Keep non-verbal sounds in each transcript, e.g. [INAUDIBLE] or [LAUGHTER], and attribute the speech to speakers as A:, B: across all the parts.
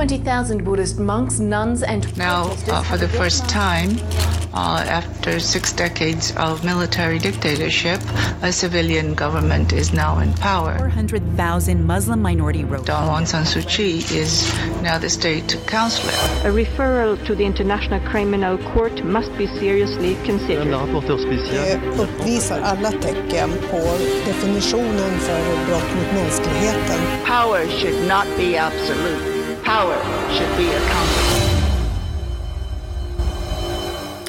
A: 20,000 Buddhist monks, nuns, and
B: Now, uh, for the first time, uh, after six decades of military dictatorship, a civilian government is now in power.
C: 400,000 Muslim minority road.
B: Dawn Aung San Suu Kyi is now the state counselor.
D: A referral to the International Criminal Court must be seriously considered.
E: La rapporteur spécial.
F: Det uppvisar alla tecken på definitionen för brott mot mänskligheten.
G: Power should not be absolute. Power should be accountable.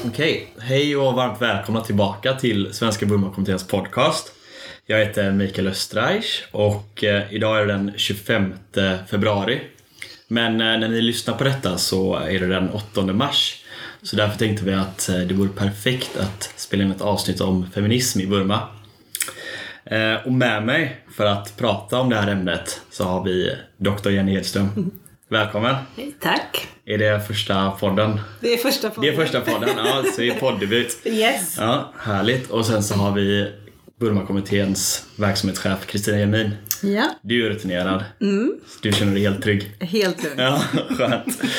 H: Okej, hej och varmt välkomna tillbaka till Svenska Burmakommitténs podcast. Jag heter Mikael Östreich och eh, idag är det den 25 februari. Men eh, när ni lyssnar på detta så är det den 8 mars. Så därför tänkte vi att eh, det vore perfekt att spela in ett avsnitt om feminism i Burma. Och med mig för att prata om det här ämnet så har vi Dr. Jenny Edström. Välkommen!
I: Tack.
H: Är det första podden?
I: Det är första
H: Det är första podden, ja, så det är poddebut. [LAUGHS]
I: Yes.
H: Ja, härligt. Och sen så har vi Burmakommitténs verksamhetschef Kristina Jelmin.
I: Ja,
H: Du är rutinerad. Du känner dig helt trygg.
I: helt lugnt.
H: Ja, skönt. [LAUGHS]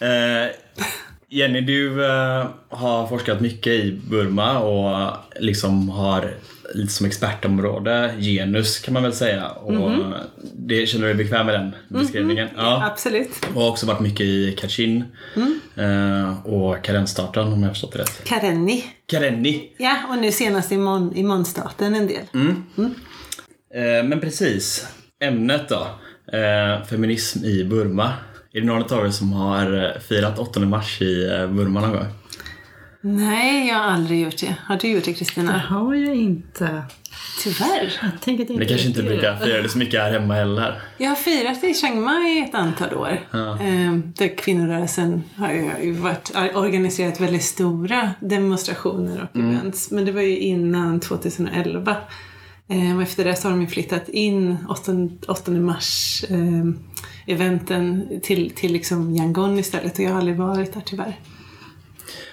H: Eh, Jenny, du eh, har forskat mycket i Burma och liksom har lite som expertområde genus kan man väl säga. Och det, känner du dig bekväm med den beskrivningen? Ja.
I: Absolut.
H: Och har också varit mycket i Kachin eh, och Karenstaten om jag har förstått det rätt.
I: Karenni.
H: Karenni!
I: Ja, och nu senast i, Mon, i Monstaten en del.
H: Eh, men precis, ämnet då. Eh, feminism i Burma. Är det någon av er som har firat 8 mars i Burma någon gång?
I: Nej, jag har aldrig gjort det. Har du gjort det, Kristina?
J: har jag inte.
I: Tyvärr.
J: Jag tänker att jag
H: Ni kanske inte brukar fira det så mycket här hemma heller?
I: Jag har firat det i Chiang Mai ett antal år. Ehm, där kvinnorörelsen har ju varit, har organiserat väldigt stora demonstrationer och events. Men det var ju innan 2011. Ehm, och efter det så har de ju flyttat in 8, 8 mars ehm, eventen till, till liksom Yangon istället. Och jag har aldrig varit där tyvärr.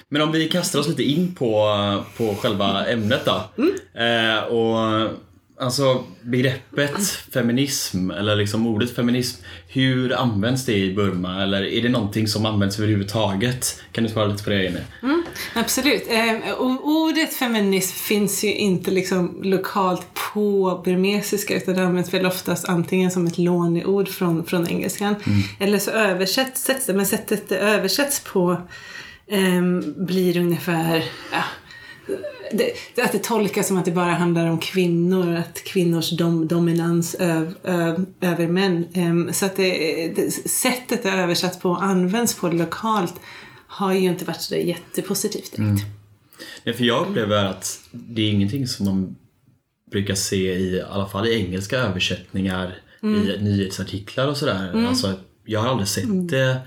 H: Men om vi kastar oss lite in på, på själva ämnet då. Eh, och alltså begreppet feminism, eller liksom ordet feminism, hur används det i Burma? Eller är det någonting som används överhuvudtaget? Kan du svara lite på det Jenny?
I: Absolut. Eh, ordet feminism finns ju inte liksom lokalt på burmesiska utan det används väl oftast antingen som ett låneord från, från engelskan eller så översätts sätts det, men sättet det översätts på ehm, blir ungefär ja, det, att det tolkas som att det bara handlar om kvinnor, att kvinnors dom, dominans öv, öv, över män. Ehm, så att det, det, sättet det är översatt på och används på lokalt har ju inte varit så jättepositivt direkt.
H: Ja, för jag upplever att det är ingenting som man brukar se i, i alla fall i engelska översättningar i nyhetsartiklar och sådär. Alltså, jag har aldrig sett det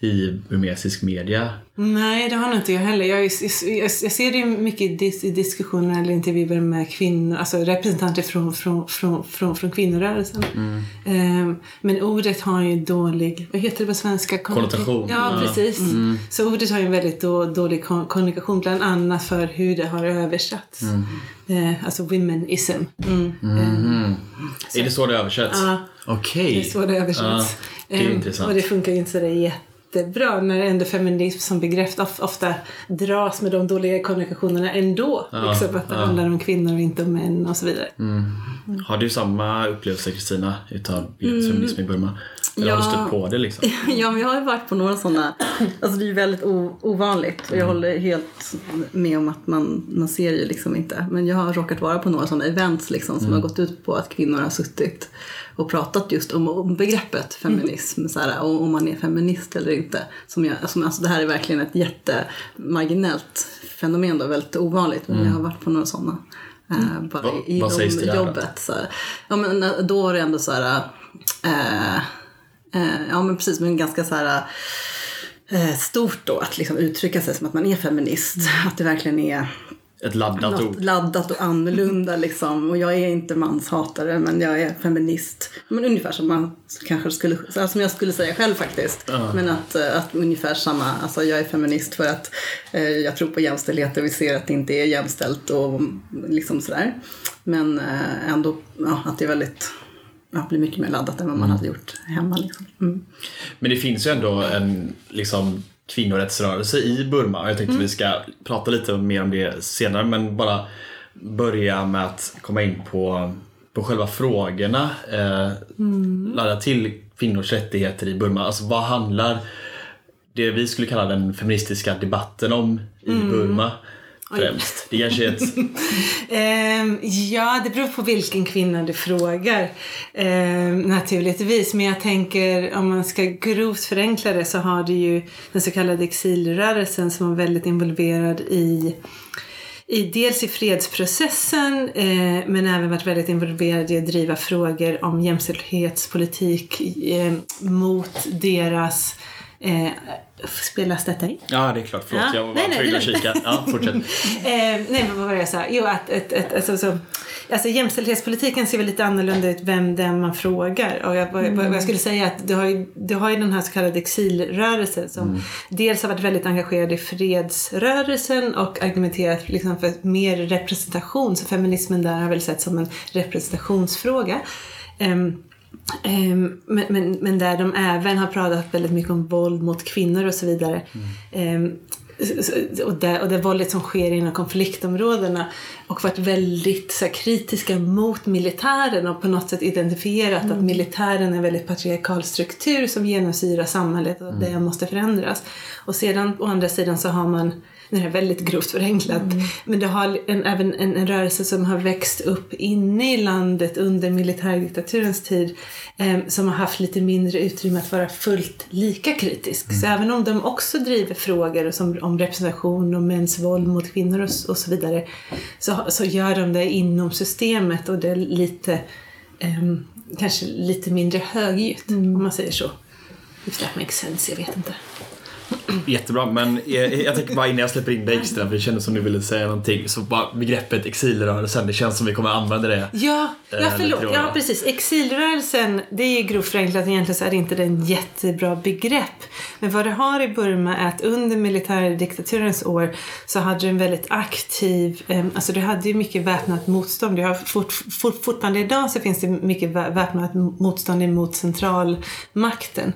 H: i burmesisk media.
I: Nej, det har nog inte jag heller. Jag, jag, jag, jag ser det mycket i, dis, i diskussioner eller intervjuer med kvinnor, alltså representanter från, från, från, från, från kvinnorörelsen. Ehm, men ordet har ju dålig, vad heter det på svenska?
H: Konnotation.
I: Ja,
H: Ja.
I: precis. Så ordet har ju en väldigt då, dålig kon- kommunikation, bland annat för hur det har översatts. Eh, alltså womenism. Mm. Ehm,
H: Är det så det översätts?
I: Ja.
H: Okej.
I: Det är så det översätts.
H: Ja, det är
I: Ehm,
H: intressant.
I: Och det funkar ju inte så där jättebra när ändå feminism som begrepp of, ofta dras med de dåliga kommunikationerna ändå. liksom att det handlar om kvinnor och inte om män och så vidare.
H: Har du samma upplevelse Kristina utav begreppet feminism i Burma? Eller har du
J: Ja.
H: stött på det liksom? [LAUGHS]
J: Ja, men jag har ju varit på några sådana. Alltså det är ju väldigt ovanligt och jag håller helt med om att man, man ser ju liksom inte. Men jag har råkat vara på några sådana events liksom som har gått ut på att kvinnor har suttit och pratat just om, om begreppet feminism. Så här, och om man är feminist eller inte. Som jag, som, alltså det här är verkligen ett jättemarginellt fenomen då, väldigt ovanligt. Men jag har varit på några sådana. Eh, bara
H: Vad-
J: i,
H: vad sägs det där då?
J: jobbet. Så här. Ja, men eh, då är det ändå så här... Eh, eh, ja men precis, men ganska så här stort då att liksom uttrycka sig som att man är feminist. Att det verkligen är
H: Ett laddat ord.
J: laddat och annorlunda [LAUGHS] liksom. Och jag är inte manshatare men jag är feminist. Men ungefär som man kanske skulle, så här som jag skulle säga själv faktiskt. Men att, eh, att ungefär samma, alltså jag är feminist för att eh, jag tror på jämställdhet och vi ser att det inte är jämställt och liksom sådär. Men eh, ändå ja, att det är väldigt ja, bli mycket mer laddat än vad man hade gjort hemma. Liksom. Mm.
H: Men det finns ju ändå en liksom, kvinnorättsrörelse i Burma. Jag tänkte
J: Mm.
H: vi ska prata lite mer om det senare men bara börja med att komma in på, på själva frågorna eh,
J: Mm.
H: ladda till kvinnors rättigheter i Burma. Alltså vad handlar det vi skulle kalla den feministiska debatten om i
J: Mm.
H: Burma främst? Det kanske är ett... [LAUGHS]
I: Ehm, ja, det beror på vilken kvinna du frågar ehm, naturligtvis. Men jag tänker om man ska grovt förenkla det så har du ju den så kallade exilrörelsen som var väldigt involverad i i, dels i fredsprocessen eh, men även varit väldigt involverad i att driva frågor om jämställdhetspolitik eh, mot deras Eh, spelas detta in?
H: Ja, det är klart. Förlåt,
I: Ja.
H: jag var
I: Nej, nej,
H: tvungen att kika. Ja, fortsätt. [LAUGHS]
I: Eh, nej, men vad var det jag sa? Jo, att ett, ett, alltså, så, alltså, jämställdhetspolitiken ser väl lite annorlunda ut vem den man frågar. Och jag, vad, vad jag skulle säga att du har, ju, du har ju den här så kallade exilrörelsen som dels har varit väldigt engagerad i fredsrörelsen och argumenterat liksom, för mer representation. Så feminismen där har väl sett som en representationsfråga. Ehm, men, men, men där de även har pratat väldigt mycket om våld mot kvinnor och så vidare. Ehm, s- och, det, och det våldet som sker inom konfliktområdena och varit väldigt så här, kritiska mot militären och på något sätt identifierat att militären är en väldigt patriarkal struktur som genomsyrar samhället och att det måste förändras. Och sedan å andra sidan så har man nu är det väldigt grovt förenklat, men det har en, även en, en rörelse som har växt upp inne i landet under militärdiktaturens tid eh, som har haft lite mindre utrymme att vara fullt lika kritisk. Så även om de också driver frågor som, om representation och mäns våld mot kvinnor och, och så vidare så, så gör de det inom systemet och det är lite ehm, kanske lite mindre högljutt om man säger så. If that makes sense, jag vet inte.
H: Jättebra, men jag, jag tänker bara innan jag släpper in dig för det kändes som du ville säga någonting, så bara begreppet exilrörelsen, det känns som vi kommer använda det.
I: Ja, ja
H: Eh,
I: förlåt. Ja, precis. Exilrörelsen, det är ju grovt förenklat. Egentligen så är det inte det en jättebra begrepp. Men vad det har i Burma är att under militärdiktaturens år så hade du en väldigt aktiv, eh, alltså du hade ju mycket väpnat motstånd. Du har fort, fort, fortfarande idag så finns det mycket vä- väpnat motstånd emot centralmakten.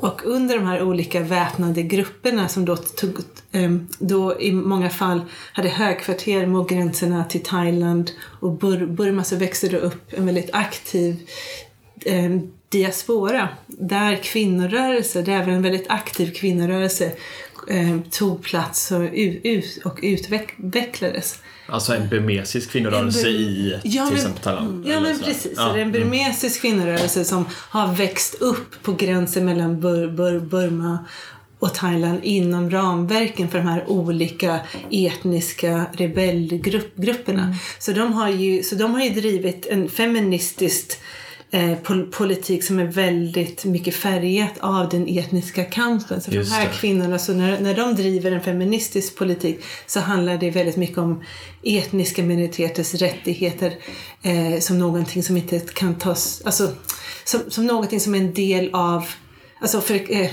I: Och under de här olika väpnade grupperna som då tog, eh, då i många fall hade högkvarter mot gränserna till Thailand och Bur- Burma så växte det upp en väldigt aktiv eh, diaspora där kvinnorörelser, det är även en väldigt aktiv kvinnorörelse eh, tog plats och, ut, och utvecklades.
H: Alltså en burmesisk kvinnorörelse i
I: Ja,
H: till exempel Thailand.
I: Ja men precis,
H: Ja,
I: det är en
H: mm.
I: burmesisk kvinnorörelse som har växt upp på gränsen mellan Bur Bur Burma och Thailand inom ramverken för de här olika etniska rebellgrupperna. Så, de har ju, så de har ju drivit en feministisk eh, pol politik som är väldigt mycket färgat av den etniska kampen. Så för de
H: Just
I: här
H: det.
I: kvinnorna, så när, när de driver en feministisk politik så handlar det väldigt mycket om etniska minoriteters rättigheter eh, som någonting som inte kan tas, alltså som, som någonting som är en del av, alltså för, eh,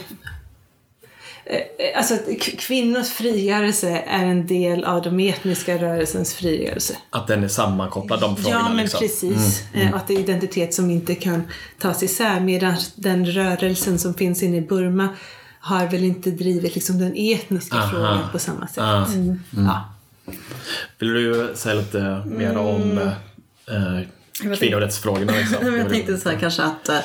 I: Alltså k- kvinnors frigörelse är en del av de etniska rörelsens frigörelse.
H: Att den är sammankopplad, de frågorna.
I: Ja, men
H: liksom.
I: precis. Eh, Och att det är identitet som inte kan tas isär. Medan den rörelsen som finns inne i Burma har väl inte drivit liksom den etniska
H: Aha.
I: frågan på samma sätt.
H: Ah.
I: Mm. Ja.
H: Vill du säga lite mer om eh,
J: Jag
H: kvinnorättsfrågorna? Liksom? [LAUGHS]
J: Jag tänkte så här kanske att, eh,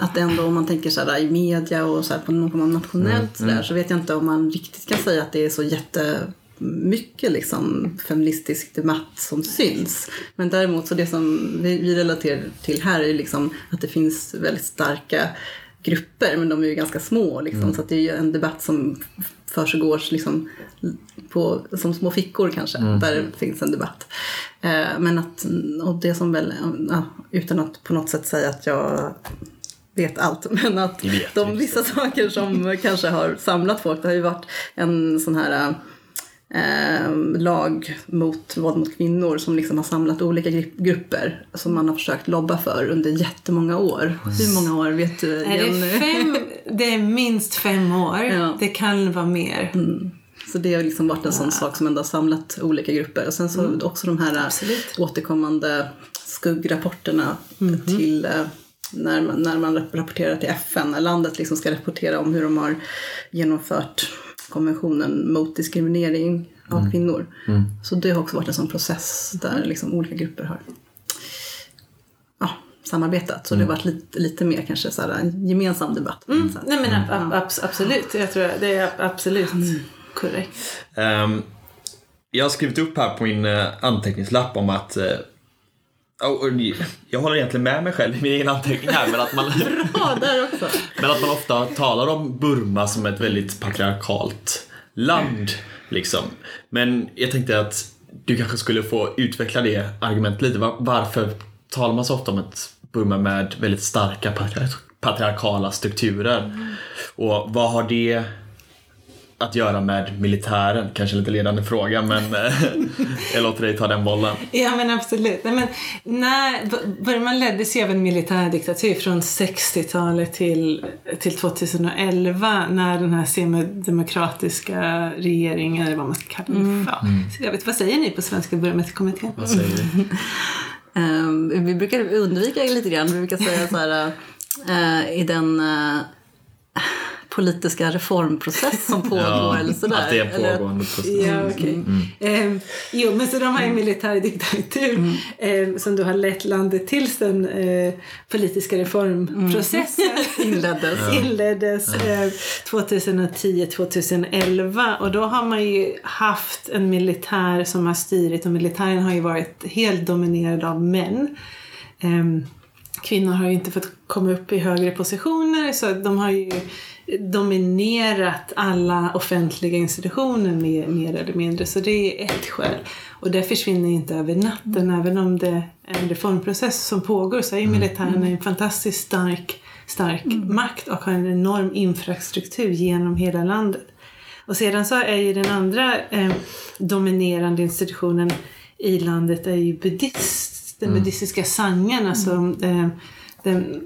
J: att ändå om man tänker så här i media och så här på något nationellt så, där, så vet jag inte om man riktigt kan säga att det är så jättemycket liksom feministisk debatt som syns. Men däremot så det som vi, vi relaterar till här är liksom att det finns väldigt starka grupper men de är ju ganska små liksom, så att det är ju en debatt som försiggår liksom på, som små fickor kanske, där det finns en debatt. Eh, men att, och det som väl, ja, utan att på något sätt säga att jag vet allt, [LAUGHS] men att de vissa saker som kanske har samlat folk, det har ju varit en sån här eh, lag mot våld mot kvinnor som liksom har samlat olika gri- grupper som man har försökt lobba för under jättemånga år. Hur många år vet du?
I: Nej, det,
J: Jenny?
I: är fem, det är minst fem år.
J: Ja.
I: Det kan vara mer.
J: Så det har liksom varit en sån sak som ändå har samlat olika grupper. Och sen så också de här
I: Absolut.
J: återkommande skuggrapporterna till eh, när man, när man rapporterar till FN, när landet liksom ska rapportera om hur de har genomfört konventionen mot diskriminering av kvinnor. Så det har också varit en sån process där liksom olika grupper har ja, samarbetat. Så det har varit lite, lite mer kanske så här, en gemensam debatt. sätt.
I: Nej men ab- ab- absolut, jag tror det är absolut korrekt.
H: Ehm, jag har skrivit upp här på min eh, anteckningslapp om att eh, jag håller egentligen med mig själv i min egen anteckning här men att, man, [LAUGHS]
J: Ja, där också.
H: men att man ofta talar om Burma som ett väldigt patriarkalt land. Liksom. Men jag tänkte att du kanske skulle få utveckla det argumentet lite. Var- Varför talar man så ofta om ett Burma med väldigt starka patriar- patriarkala strukturer? Och vad har det att göra med militären? Kanske lite ledande fråga men eh, [LAUGHS] jag låter dig ta den bollen.
I: Ja men absolut. Nej, men när, Burma leddes ju av en militärdiktatur från 60-talet till, till 2011 när den här semidemokratiska regeringen, eller vad man ska kalla det för. Så Jag vet, vad säger ni på Svenska Burmakommittén?
H: Vad säger du? [LAUGHS]
J: Ehm, vi brukar undvika lite grann. Vi brukar säga så här eh, i den eh, politiska reformprocess som [LAUGHS] pågår eller sådär.
H: att det är en pågående process.
I: Ja, okej. Ehm, jo, men så de har en militärdiktatur ehm, som då har lett landet till den eh, politiska reformprocessen. [LAUGHS]
J: Inleddes. [LAUGHS]
I: inleddes eh, 2010-2011 och då har man ju haft en militär som har styrit och militären har ju varit helt dominerad av män. Ehm, kvinnor har ju inte fått komma upp i högre positioner så de har ju dominerat alla offentliga institutioner mer, mer eller mindre. Så det är ett skäl. Och det försvinner inte över natten. Även om det är en reformprocess som pågår så är ju militären en fantastiskt stark, stark makt och har en enorm infrastruktur genom hela landet. Och sedan så är ju den andra eh, dominerande institutionen i landet är ju buddhist, den buddhistiska sangen. Alltså, eh, den,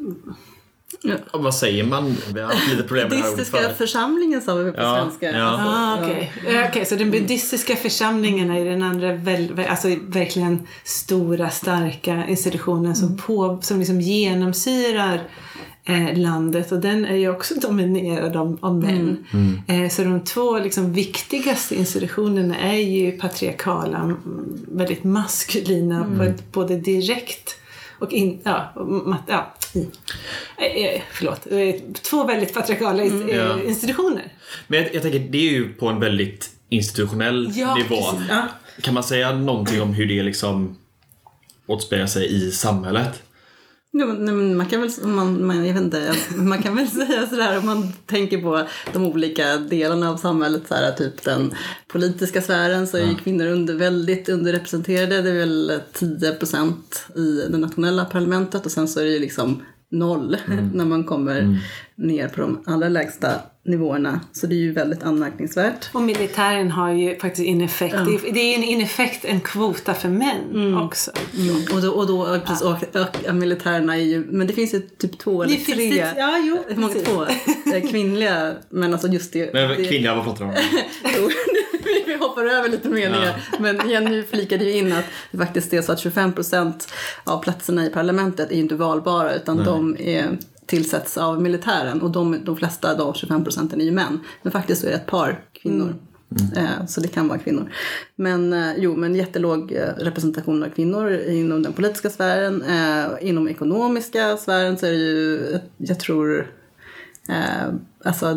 H: Och vad säger man? Vi har haft lite problem med det här
J: Buddhistiska församlingen sa vi på
H: Ja,
J: svenska.
H: ja.
J: Alltså,
I: Ah, okej. Ja, okej, så den buddhistiska församlingen är den andra väl, alltså verkligen stora, starka institutionen som, på, som liksom genomsyrar eh, landet och den är ju också dominerad av, av män. Eh, så de två liksom, viktigaste institutionerna är ju patriarkala, m- väldigt maskulina, på ett, både direkt och in, ja, och ma- ja, eh, eh, förlåt, två väldigt patriarkala ins- eh, institutioner.
H: Men jag, jag tänker, det är ju på en väldigt institutionell
I: Ja,
H: nivå.
I: Ja.
H: Kan man säga någonting om hur det liksom återspeglar sig i samhället?
J: Ja, men, man kan väl, man, man, jag vet inte, man kan väl [LAUGHS] säga sådär om man tänker på de olika delarna av samhället, så här, typ den politiska sfären så är ju kvinnor under, väldigt underrepresenterade. Det är väl 10 procent i det nationella parlamentet och sen så är det ju liksom noll [LAUGHS] när man kommer ner på de allra lägsta nivåerna. Så det är ju väldigt anmärkningsvärt.
I: Och militären har ju faktiskt in effekt. Det är- Det är en in effekt en kvota för män också.
J: Mm. Och då, och då precis, och, och, militärerna är ju, men det finns ju typ två eller
I: Det
J: tre.
I: det- ja, jo,
J: Hur många två? Eh, Kvinnliga, men alltså just det.
H: Men
J: det
H: kvinnliga, vad pratar du om? [LAUGHS]
J: Vi- hoppar över lite meningar. Men Jenny flikade ju in att det faktiskt är så att 25 procent av platserna i parlamentet är ju inte valbara utan de är tillsätts av militären och de, de flesta de 25 procenten är ju män. Men faktiskt så är det ett par kvinnor. Eh, Så det kan vara kvinnor. Men eh, jo, men jättelåg eh, representation av kvinnor inom den politiska sfären. Inom ekonomiska sfären så är det ju, jag tror, alltså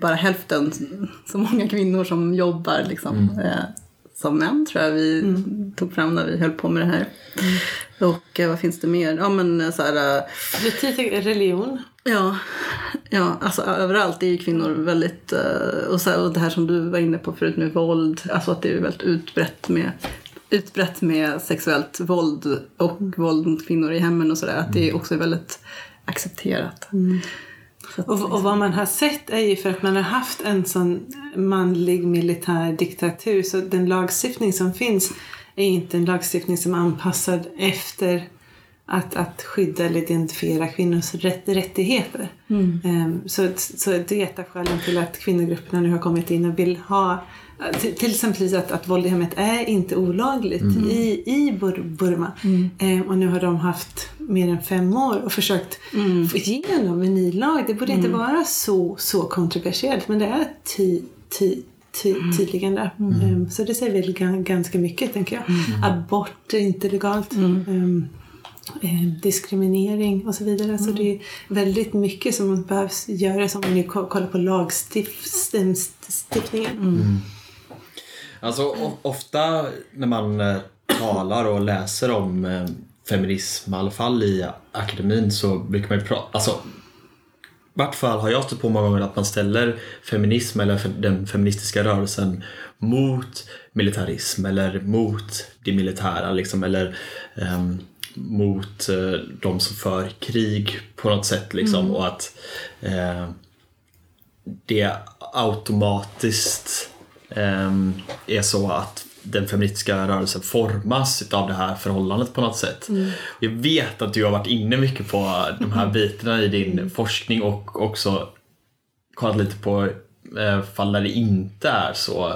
J: bara hälften så många kvinnor som jobbar liksom. Eh, som män tror jag vi tog fram när vi höll på med det här. Och eh, vad finns det mer? Ja men eh, så här, eh,
I: Politik, religion.
J: Ja, ja alltså överallt är ju kvinnor väldigt, eh, och, så, och det här som du var inne på förut med våld, alltså att det är väldigt utbrett med utbrett med sexuellt våld och våld mot kvinnor i hemmen och sådär, att det också är väldigt accepterat. Att,
I: Och, och vad man har sett är ju för att man har haft en sån manlig militär diktatur så den lagstiftning som finns är inte en lagstiftning som är anpassad efter att, att skydda eller identifiera kvinnors rätt, rättigheter. Ehm, så, så det är ett av skälen till att kvinnogrupperna nu har kommit in och vill ha till, exempel att, att våld i hemmet är inte olagligt i, i Bur Burma. Eh, och nu har de haft mer än fem år och försökt få igenom en ny lag. Det borde inte vara så, så kontroversiellt men det är ty, ty, ty, tydligen det. Eh, så det säger väl gan- ganska mycket tänker jag. Abort är inte legalt. Eh, diskriminering och så vidare. Så det är väldigt mycket som behövs göras om ni ko- kollar på lagstiftningen.
H: Alltså ofta när man eh, talar och läser om eh, feminism, i alla fall i akademin, så brukar man ju prata... Alltså, i vart fall har jag stött på många gånger att man ställer feminism eller den feministiska rörelsen mot militarism eller mot det militära liksom, eller ehm, mot eh, de som för krig på något sätt liksom och att eh, det automatiskt är så att den feministiska rörelsen formas av det här förhållandet på något sätt. Jag vet att du har varit inne mycket på de här [LAUGHS] bitarna i din forskning och också kollat lite på eh, fall där det inte är så.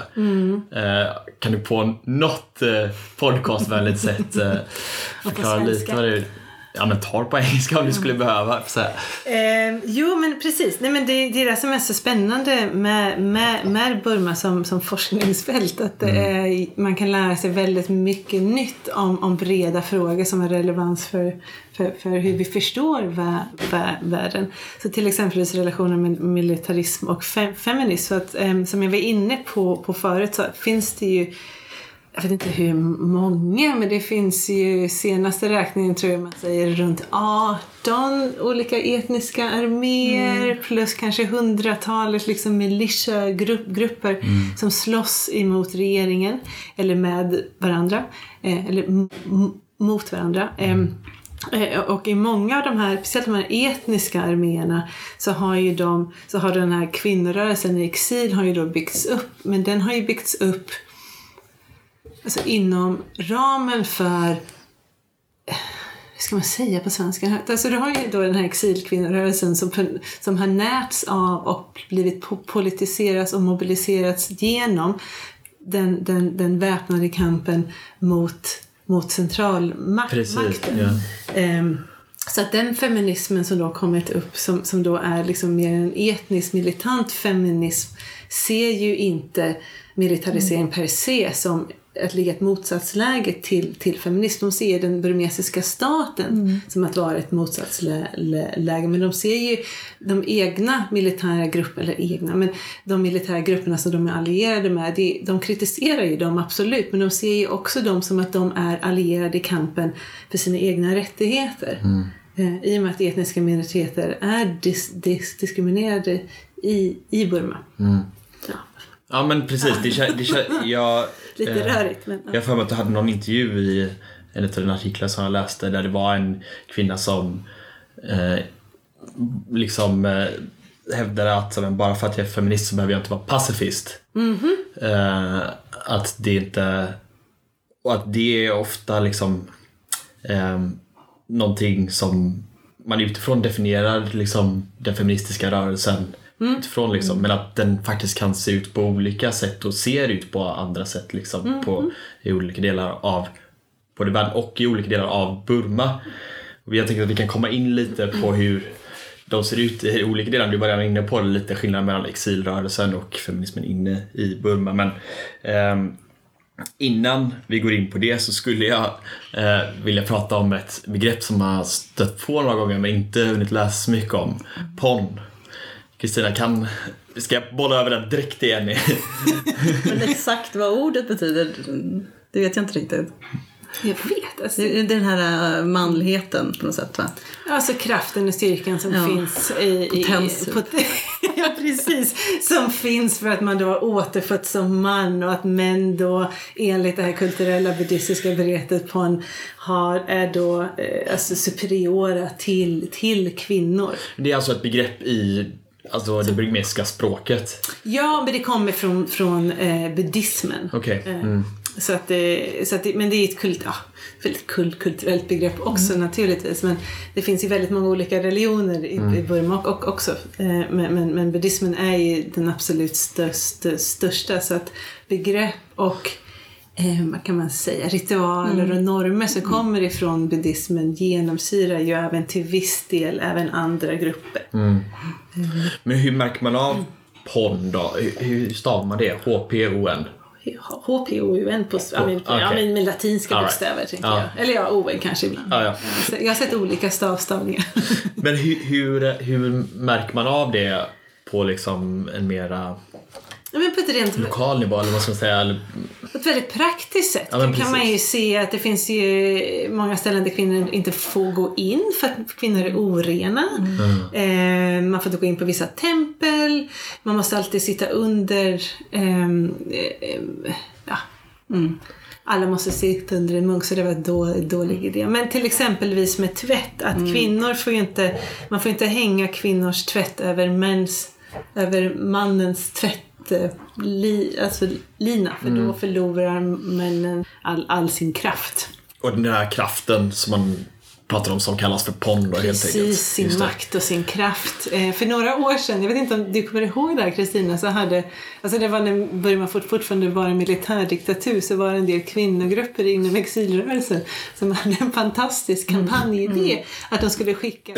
H: Eh, kan du på något eh, podcastvänligt sätt [LAUGHS] förklara lite vad det är? Ja men ta det på engelska om du skulle behöva. Så.
I: Eh, jo, men precis. Nej, men det, det är det som är så spännande med, med, med Burma som, som forskningsfält. Att det är, man kan lära sig väldigt mycket nytt om, om breda frågor som har relevans för, för, för hur vi förstår vä, vä, världen. Så till exempel relationen med militarism och fe, feminism. Så att, eh, som jag var inne på, på förut så finns det ju jag vet inte hur många, men det finns ju senaste räkningen tror jag man säger runt 18 olika etniska arméer plus kanske hundratalet liksom militiagrupper som slåss emot regeringen eller med varandra eh, eller mot varandra. Em, Eh, Och i många av de här, speciellt de här etniska arméerna, så har ju de, så har den här kvinnorörelsen i exil har ju då byggts upp. Men den har ju byggts upp alltså inom ramen för hur ska man säga på svenska? Alltså du har ju då den här exilkvinnorörelsen som, som har närts av och blivit po- politiserats och mobiliserats genom den, den, den väpnade kampen mot, mot centralmakten.
H: Precis, ja.
I: Ehm, så att den feminismen som då kommit upp som, som då är liksom mer en etnisk militant feminism ser ju inte militarisering per se som att ligga i ett motsatsläge till, till feminism. De ser den burmesiska staten som att vara ett motsatsläge. Men de ser ju de egna militära grupperna, eller egna, men de militära grupperna som de är allierade med, det, de kritiserar ju dem absolut, men de ser ju också dem som att de är allierade i kampen för sina egna rättigheter. Eh, I och med att etniska minoriteter är dis, dis, diskriminerade i, i Burma. Ja,
H: Ja men precis, det, det, jag,
I: lite
H: eh,
I: rörigt men...
H: Jag har för mig att du hade någon intervju i en av dina artiklar som jag läste där det var en kvinna som eh, liksom eh, hävdade att bara för att jag är feminist så behöver jag inte vara pacifist. Eh, att det inte... Och att det är ofta liksom eh, någonting som man utifrån definierar liksom den feministiska rörelsen utifrån liksom, men att den faktiskt kan se ut på olika sätt och ser ut på andra sätt liksom på, i olika delar av både världen och i olika delar av Burma. Och jag tänker att vi kan komma in lite på hur de ser ut i olika delar. Du var redan inne på det, lite skillnad mellan exilrörelsen och feminismen inne i Burma. Men ehm, Innan vi går in på det så skulle jag eh, vilja prata om ett begrepp som jag har stött på några gånger men inte hunnit läsa så mycket om. PON. Kristina, kan... Ska jag bolla över den direkt till Jenny? [LAUGHS]
J: Men exakt vad ordet betyder, det vet jag inte riktigt.
I: Jag vet. Alltså,
J: Det är den här äh, manligheten på något sätt va?
I: Alltså kraften och styrkan som
J: Ja.
I: finns i...
J: Potens,
I: i pot- [LAUGHS] ja, precis. Som finns för att man då har återfötts som man och att män då enligt det här kulturella buddhistiska begreppet på en har, är då eh, alltså superiora till, till kvinnor.
H: Det är alltså ett begrepp i alltså, det burmesiska språket.
I: Ja, men det kommer från, från eh, buddhismen.
H: Okej.
I: Eh,
H: Mm.
I: så att det, så att men det är ett kult, ja, väldigt kult, kulturellt begrepp också
J: Mm.
I: naturligtvis. Men det finns ju väldigt många olika religioner i,
J: Mm.
I: Burma och, och också. Eh, men, men, men buddhismen är ju den absolut största, största. Så att begrepp och eh, vad kan man säga, ritualer
J: Mm.
I: och normer som kommer ifrån buddhismen genomsyrar ju även till viss del även andra grupper.
H: Men hur märker man av PON då? Hur, stavar man det? H-P-O-N?
I: HPOUN på ja, men, ja, men med latinska
H: right.
I: bokstäver tänker
H: Ja.
I: jag. Eller ja, ON kanske ibland.
H: Ja, ja.
I: Jag har sett olika stavstavningar.
H: Men hur, [LAUGHS] hur, hur märker man av det på liksom en mera
I: Ja, men på ett rent
H: lokal nivå eller vad ska man säga? Eller,
I: På ett väldigt praktiskt sätt
H: Ja,
I: kan man ju se att det finns ju många ställen där kvinnor inte får gå in för att kvinnor är orena. Eh, man får inte gå in på vissa tempel. Man måste alltid sitta under ehm, eh, ja. mm. Alla måste sitta under en munk så det var en då, dålig idé. Men till exempelvis med tvätt. Att kvinnor får ju inte, man får inte hänga kvinnors tvätt över mäns, över mannens tvätt li, alltså lina för då förlorar männen all, all sin kraft.
H: och den här kraften som man pratar om som kallas för PON då helt enkelt.
I: Precis, sin makt och sin kraft. Eh, för några år sedan, jag vet inte om du kommer ihåg det här Kristina, så hade, alltså det var när Burma fort, fortfarande var en militärdiktatur så var det en del kvinnogrupper inom exilrörelsen som hade en fantastisk kampanjidé att de skulle skicka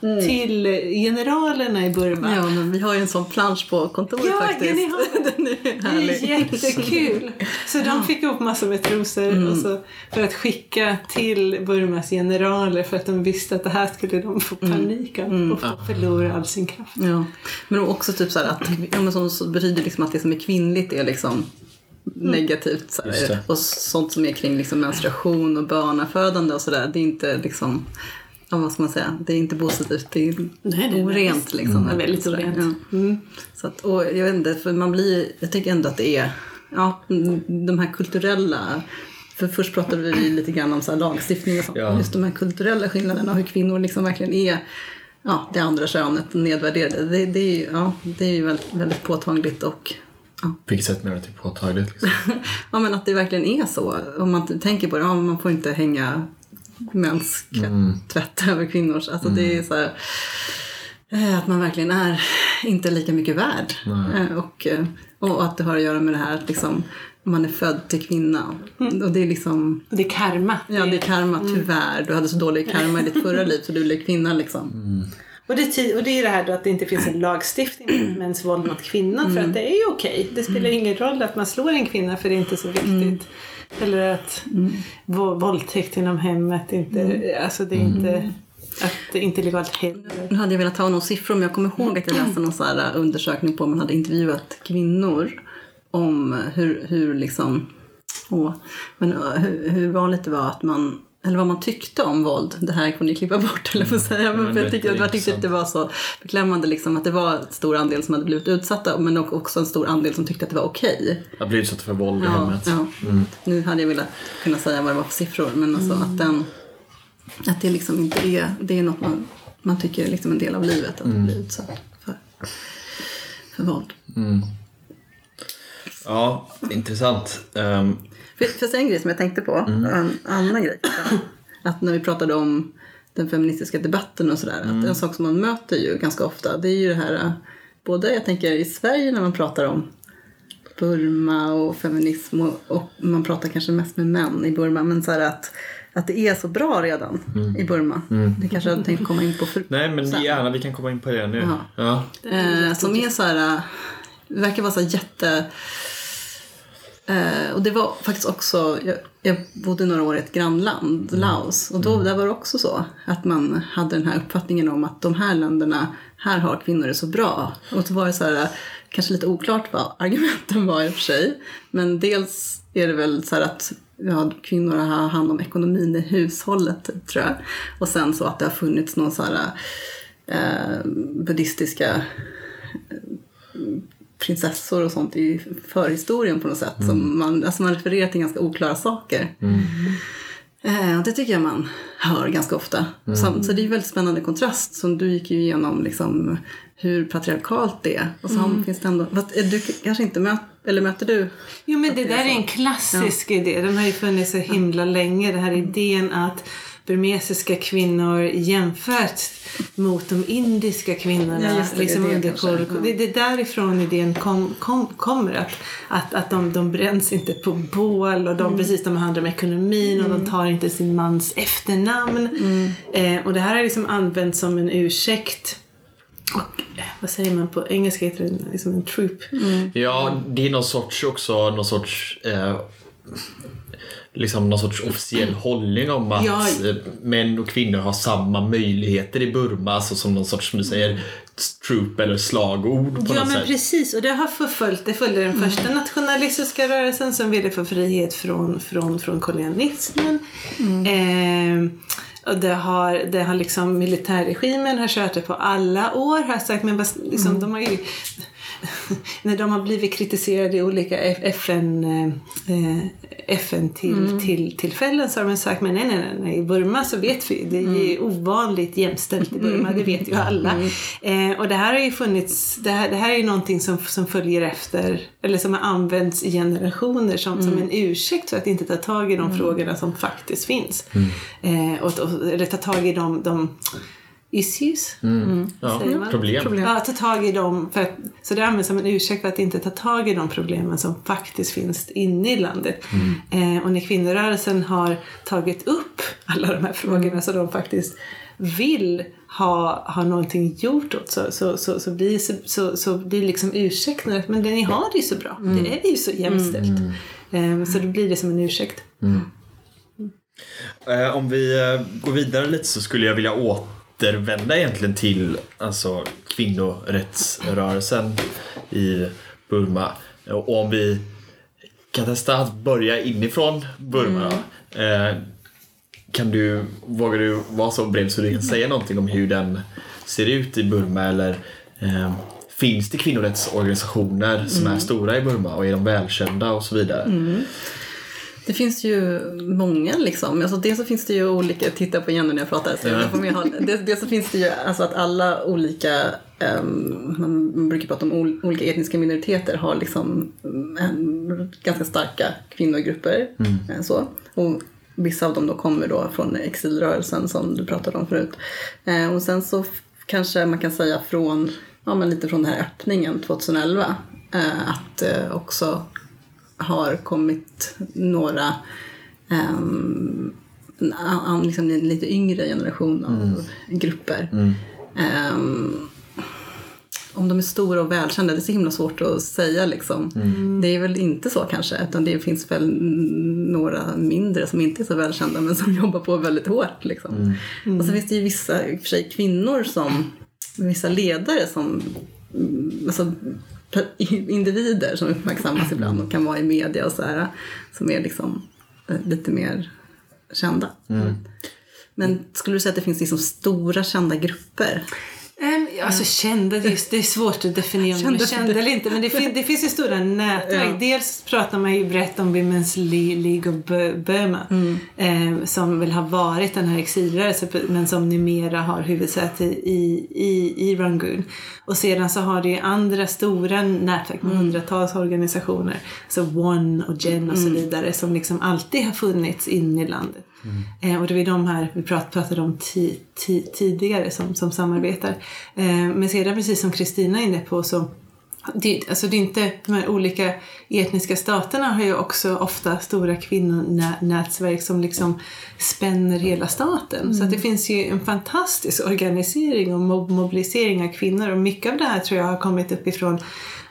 I: trosor till generalerna i Burma.
J: Ja, men vi har ju en sån plansch på kontoret
I: Ja,
J: faktiskt.
I: ja, ni har det. [LAUGHS]
J: Den är
I: Det är
J: härlig.
I: jättekul! Så de fick ihop massor med trosor och så, för att skicka till Burmas generaler för att de visste att det här skulle de få panik av och få förlora all sin kraft.
J: Ja. Men också typ så här att ja, men så, så betyder liksom att det som är kvinnligt är liksom negativt. Så. Och sånt som är kring liksom menstruation och barnafödande och sådär. Det är inte liksom, ja, vad ska man säga, det är inte positivt. Det är
I: Nej, det är
J: orent liksom.
I: Mm. Väldigt orent.
J: Ja. Så att, och jag vet inte, för man blir, jag tycker ändå att det är, ja, mm, de här kulturella för först pratade vi lite grann om så här lagstiftning och sånt.
H: Ja.
J: Just de här kulturella skillnaderna och hur kvinnor liksom verkligen är ja, det andra könet nedvärderade. Det, det, är ju, ja, det är ju väldigt, väldigt påtagligt och
H: På vilket sätt menar du typ påtagligt? Liksom? [LAUGHS]
J: ja, men att det verkligen är så. Om man tänker på det, ja, man får inte hänga mäns tvätt över kvinnors. Alltså det är så här, eh, att man verkligen är inte lika mycket värd. Eh, Och, eh, och att det har att göra med det här att liksom, man är född till kvinna. Och det är liksom,
I: Och det är karma.
J: ja det är karma tyvärr. Du hade så dålig [LAUGHS] karma i ditt förra liv så du blev kvinna liksom.
I: Och, det, och det är det här då att det inte finns en lagstiftning mot [CLEARS THROAT] mäns våld mot kvinnor för att det är ju okej. Det spelar ingen roll att man slår en kvinna för det är inte så viktigt. Eller att vå- våldtäkt inom hemmet inte, alltså det är inte, att det är inte legalt heller.
J: Nu hade jag velat ta några siffror men jag kommer ihåg att jag läste någon så här äh, undersökning på man hade intervjuat kvinnor om hur, hur liksom, åh, men äh, hur, hur vanligt det var att man eller vad man tyckte om våld. Det här får ni klippa bort eller får säga. Men
H: men
J: jag tyckte, jag tyckte att det var så beklämmande liksom, att det var en stor andel som hade blivit utsatta men också en stor andel som tyckte att det var okej.
H: Jag blir utsatt för våld i
J: Ja,
H: hemmet.
J: ja. Nu hade jag velat kunna säga vad det var för siffror men alltså att den att det liksom inte är, det är något man, man tycker är liksom en del av livet att bli utsatt för, för våld.
H: Ja, intressant. Um,
J: För, för jag säga en grej som jag tänkte på, en annan grej. Att när vi pratade om den feministiska debatten och sådär, att en sak som man möter ju ganska ofta, det är ju det här, äh, både jag tänker i Sverige när man pratar om Burma och feminism och, och man pratar kanske mest med män i Burma, men så här att, att det är så bra redan i Burma. Det kanske jag tänkt komma in på förut.
H: nej men gärna, vi kan komma in på det nu.
J: Ja.
H: Ja.
J: Eh, som är så här, eh, det verkar vara så jätte... Eh, och det var faktiskt också, jag, jag bodde några år i ett grannland, Laos, och då där var det också så att man hade den här uppfattningen om att de här länderna, här har kvinnor det så bra. Och så var det så här, kanske lite oklart vad argumenten var i och för sig, men dels är det väl så här att ja, kvinnor har hand om ekonomin i hushållet, tror jag. Och sen så att det har funnits någon så här eh, buddhistiska prinsessor och sånt i förhistorien på något sätt. Som man, alltså man refererar till ganska oklara saker. Eh, det tycker jag man hör ganska ofta.
H: Mm.
J: Så, så det är ju väldigt spännande kontrast. Som du gick ju igenom liksom, hur patriarkalt det är. Och så
I: Mm.
J: finns det ändå, fast, du kanske inte möter, eller möter du?
I: Jo men det
J: är
I: där är en klassisk idé. Den har ju funnits så himla länge. Den här idén att burmesiska kvinnor jämfört mot de indiska kvinnorna
J: Ja, det,
I: liksom
J: det är det
I: det, det är därifrån idén kom, kom, kommer. Att, att, att de, de bränns inte på bål och de,
J: Mm.
I: precis, de handlar om ekonomin och de tar inte sin mans efternamn.
J: Mm.
I: Eh, och det här har liksom använts som en ursäkt. Och eh, vad säger man på engelska? heter det liksom en troop.
H: Ja, det är någon sorts också, någon sorts eh, liksom någon sorts officiell hållning om att
I: Ja.
H: män och kvinnor har samma möjligheter i Burma, alltså som någon sorts, som du säger, troop eller slagord på
I: Ja
H: något
I: men
H: sätt.
I: precis och det har förföljt, det följde den första nationalistiska rörelsen som ville få frihet från, från, från kolonialismen. Eh, och det har, det har liksom militärregimen har kört det på alla år. Har sagt, men vad- liksom, de har ju [LAUGHS] när de har blivit kritiserade i olika FN, eh, FN till, till, tillfällen så har de sagt men nej, nej, nej, i Burma så vet vi, det är ju ovanligt jämställt i Burma, det vet ju alla. Eh, och det här har ju funnits, det här, det här är ju någonting som, som följer efter, eller som har använts i generationer som, som en ursäkt för att inte ta tag i de frågorna som faktiskt finns. Eh, och, och, eller ta tag i de, de issues.
H: Ja,
I: säger man?
H: problem.
I: Ja, ta tag i dem. För att, så det används som en ursäkt för att inte ta tag i de problemen som faktiskt finns inne i landet. Eh, och när kvinnorörelsen har tagit upp alla de här frågorna så de faktiskt vill ha, ha någonting gjort åt så, så, så, så blir, så, så, så blir liksom ursäkten att men ni har det ju så bra. Det är ju så jämställt. Eh, så då blir det som en ursäkt.
H: Eh, om vi eh, går vidare lite så skulle jag vilja återvända egentligen till alltså, kvinnorättsrörelsen i Burma. Och om vi kan testa att börja inifrån Burma. Eh, kan du, vågar du vara så bred så du kan säga någonting om hur den ser ut i Burma eller eh, finns det kvinnorättsorganisationer som är stora i Burma och är de välkända och så vidare?
J: Det finns ju många liksom. Alltså dels så finns det ju olika, titta på Jenny när jag pratar. Så jag får med, dels, dels så finns det ju alltså att alla olika, ehm, man brukar prata om ol, olika etniska minoriteter har liksom mm, ganska starka kvinnogrupper. eh, Så. Och vissa av dem då kommer då från exilrörelsen som du pratade om förut. Eh, och sen så kanske man kan säga från, ja men lite från den här öppningen 2011. eh, att eh, också har kommit några um, en, an- liksom en lite yngre generation av grupper. Ehm, om de är stora och välkända, det är så himla svårt att säga liksom. Det är väl inte så kanske, utan det finns väl några mindre som inte är så välkända men som [LAUGHS] jobbar på väldigt hårt liksom. Och så finns det ju vissa, i och för sig kvinnor som, vissa ledare som, mm, alltså individer som uppmärksammas ibland och kan vara i media och så här, som är liksom eh, lite mer kända. Men skulle du säga att det finns liksom stora kända grupper?
I: Um, alltså kända, det är, det är svårt att definiera om
J: Kända-
I: kända eller inte. Men det, fin, det finns ju stora nätverk.
J: Ja.
I: Dels pratar man ju brett om Women's Le- League of Bu- Burma. eh, som väl har varit den här exilrörelsen men som numera har huvudsäte i, i, i Rangoon. Och sedan så har det ju andra stora nätverk med hundratals organisationer. Så One och Gen och så vidare som liksom alltid har funnits inne i landet. Eh, och det är de här vi prat, pratade om ti, ti, tidigare som, som samarbetar. Eh, men sedan precis som Kristina är inne på så det, alltså det är inte, de här olika etniska staterna har ju också ofta stora kvinnonätverk som liksom spänner hela staten. Så att det finns ju en fantastisk organisering och mob- mobilisering av kvinnor och mycket av det här tror jag har kommit uppifrån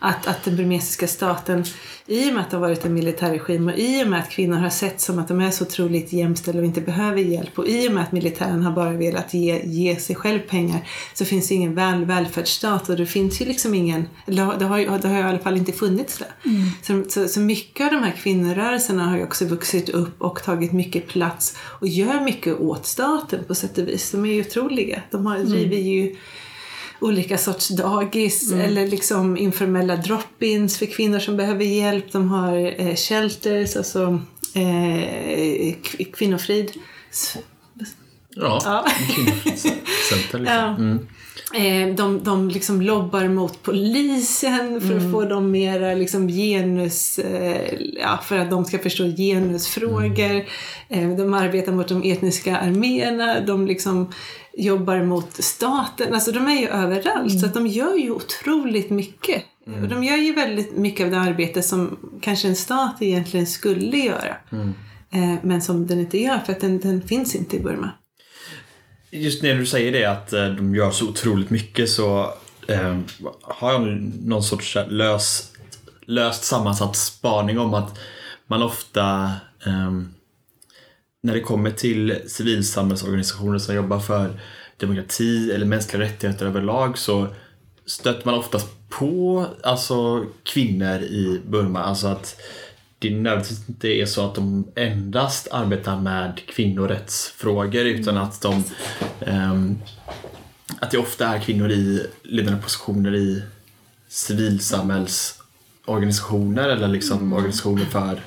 I: att, att den burmesiska staten, i och med att det har varit en militärregim och i och med att kvinnor har sett som att de är så otroligt jämställda och inte behöver hjälp och i och med att militären har bara velat ge, ge sig själv pengar så finns det ingen väl, välfärdsstat och det finns ju liksom ingen, eller det har, det har ju i alla fall inte funnits där. Så, så, så mycket av de här kvinnorörelserna har ju också vuxit upp och tagit mycket plats och gör mycket åt staten på sätt och vis. De är ju otroliga. De har, driver ju olika sorts dagis eller liksom informella drop-ins för kvinnor som behöver hjälp. De har eh, shelters, alltså eh, kvinnofrid.
H: Ja,
I: Ja.
H: kvinnofridscenter liksom. [LAUGHS] Mm.
I: Eh, de, de liksom lobbar mot polisen för att få dem mera liksom genus, eh, ja, för att de ska förstå genusfrågor. Eh, de arbetar mot de etniska arméerna, de liksom jobbar mot staten. Alltså de är ju överallt så att de gör ju otroligt mycket. Och de gör ju väldigt mycket av det arbete som kanske en stat egentligen skulle göra. Eh, men som den inte gör för att den, den finns inte i Burma.
H: Just när du säger det att eh, de gör så otroligt mycket så eh, har jag någon sorts eh, lös, löst, sammansatt spaning om att man ofta eh, när det kommer till civilsamhällsorganisationer som jobbar för demokrati eller mänskliga rättigheter överlag så stöter man oftast på alltså, kvinnor i Burma. Alltså att det nödvändigtvis inte är så att de endast arbetar med kvinnorättsfrågor utan att de ehm, att det ofta är kvinnor i ledande positioner i civilsamhällsorganisationer eller liksom organisationer för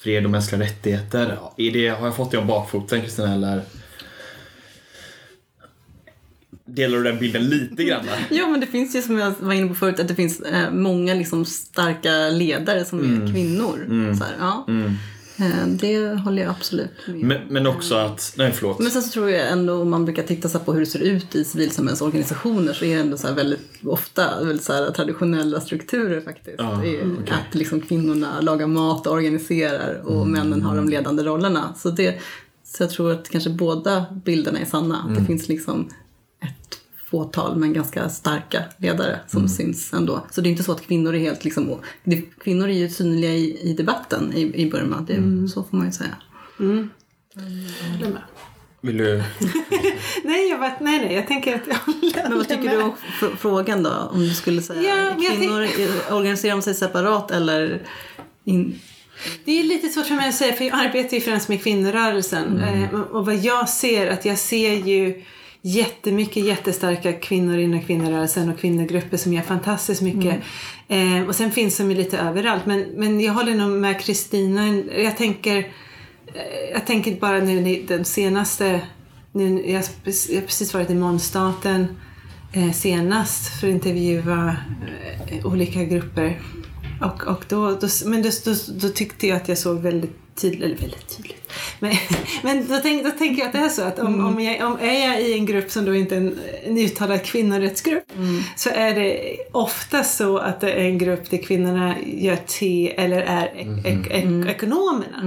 H: fred och mänskliga rättigheter. Är det, har jag fått det om bakfoten Kristina eller? Delar du den bilden lite grann? [LAUGHS]
J: Ja, men det finns ju som jag var inne på förut att det finns eh, många liksom starka ledare som är kvinnor. Så här, ja. Eh, det håller jag absolut med.
H: Men, men också att, nej förlåt.
J: Men sen så tror jag ändå om man brukar titta så på hur det ser ut i civilsamhällsorganisationer så är det ändå så väldigt ofta väldigt så här traditionella strukturer faktiskt. Är
H: okej.
J: Att liksom kvinnorna lagar mat och organiserar och männen har de ledande rollerna. Så, det, så jag tror att kanske båda bilderna är sanna. Att det finns liksom fåtal men ganska starka ledare som syns ändå. Så det är inte så att kvinnor är helt liksom, det, kvinnor är ju synliga i, i debatten i, i Burma. Det, Så får man ju säga.
I: Håller med.
H: Vill du? [LAUGHS]
I: Nej, jag bara, nej, nej, jag tänker att jag håller [LAUGHS]
J: Men vad tycker
I: med.
J: du om fr- frågan då? Om du skulle säga
I: Ja,
J: kvinnor eh, organiserar de sig separat eller in...
I: Det är lite svårt för mig att säga för jag arbetar ju främst med kvinnorörelsen. Eh, och vad jag ser, att jag ser ju jättemycket jättestarka kvinnor inom kvinnorörelsen och kvinnogrupper som gör fantastiskt mycket. Eh, och sen finns de ju lite överallt. Men, men jag håller nog med Kristina. Jag tänker, eh, jag tänker bara nu den senaste, nu, jag, har precis- jag har precis varit i Månstaten eh, senast för att intervjua eh, olika grupper. Och, och då, då, men då, då, då tyckte jag att jag såg väldigt tydligt, eller väldigt tydligt. Men, [LAUGHS] men då, tänk, då tänker jag att det är så att om, om, jag, om är jag i en grupp som då inte är en, en uttalad kvinnorättsgrupp så är det ofta så att det är en grupp där kvinnorna gör te eller är ek, ek, ek, ekonomerna.